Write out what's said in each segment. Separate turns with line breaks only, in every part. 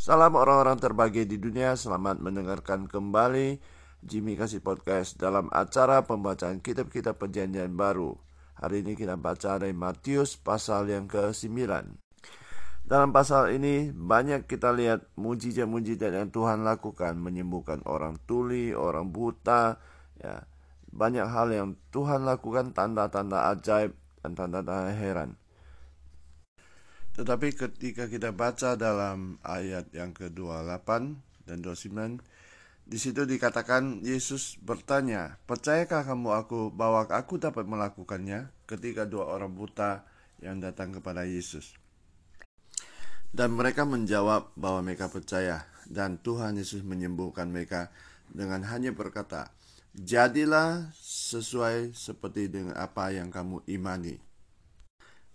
Salam orang-orang terbagi di dunia, selamat mendengarkan kembali Jimmy Kasih Podcast dalam acara pembacaan kitab-kitab perjanjian baru. Hari ini kita baca dari Matius pasal yang ke-9. Dalam pasal ini banyak kita lihat mujizat-mujizat yang Tuhan lakukan menyembuhkan orang tuli, orang buta, ya. Banyak hal yang Tuhan lakukan tanda-tanda ajaib dan tanda-tanda heran. Tetapi ketika kita baca dalam ayat yang ke-28 dan 29 di situ dikatakan Yesus bertanya, "Percayakah kamu aku bahwa aku dapat melakukannya?" ketika dua orang buta yang datang kepada Yesus. Dan mereka menjawab bahwa mereka percaya dan Tuhan Yesus menyembuhkan mereka dengan hanya berkata, "Jadilah sesuai seperti dengan apa yang kamu imani."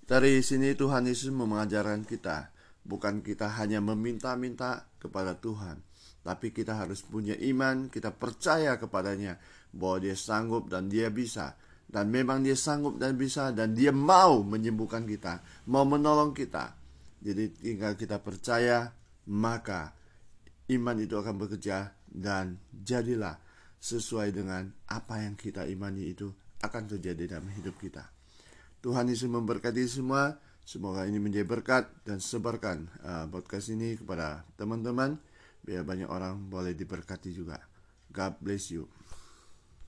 Dari sini Tuhan Yesus mengajarkan kita, bukan kita hanya meminta-minta kepada Tuhan, tapi kita harus punya iman, kita percaya kepadanya bahwa dia sanggup dan dia bisa. Dan memang dia sanggup dan bisa dan dia mau menyembuhkan kita, mau menolong kita. Jadi tinggal kita percaya, maka iman itu akan bekerja dan jadilah sesuai dengan apa yang kita imani itu akan terjadi dalam hidup kita. Tuhan Yesus memberkati semua. Semoga ini menjadi berkat dan sebarkan uh, podcast ini kepada teman-teman biar banyak orang boleh diberkati juga. God bless you.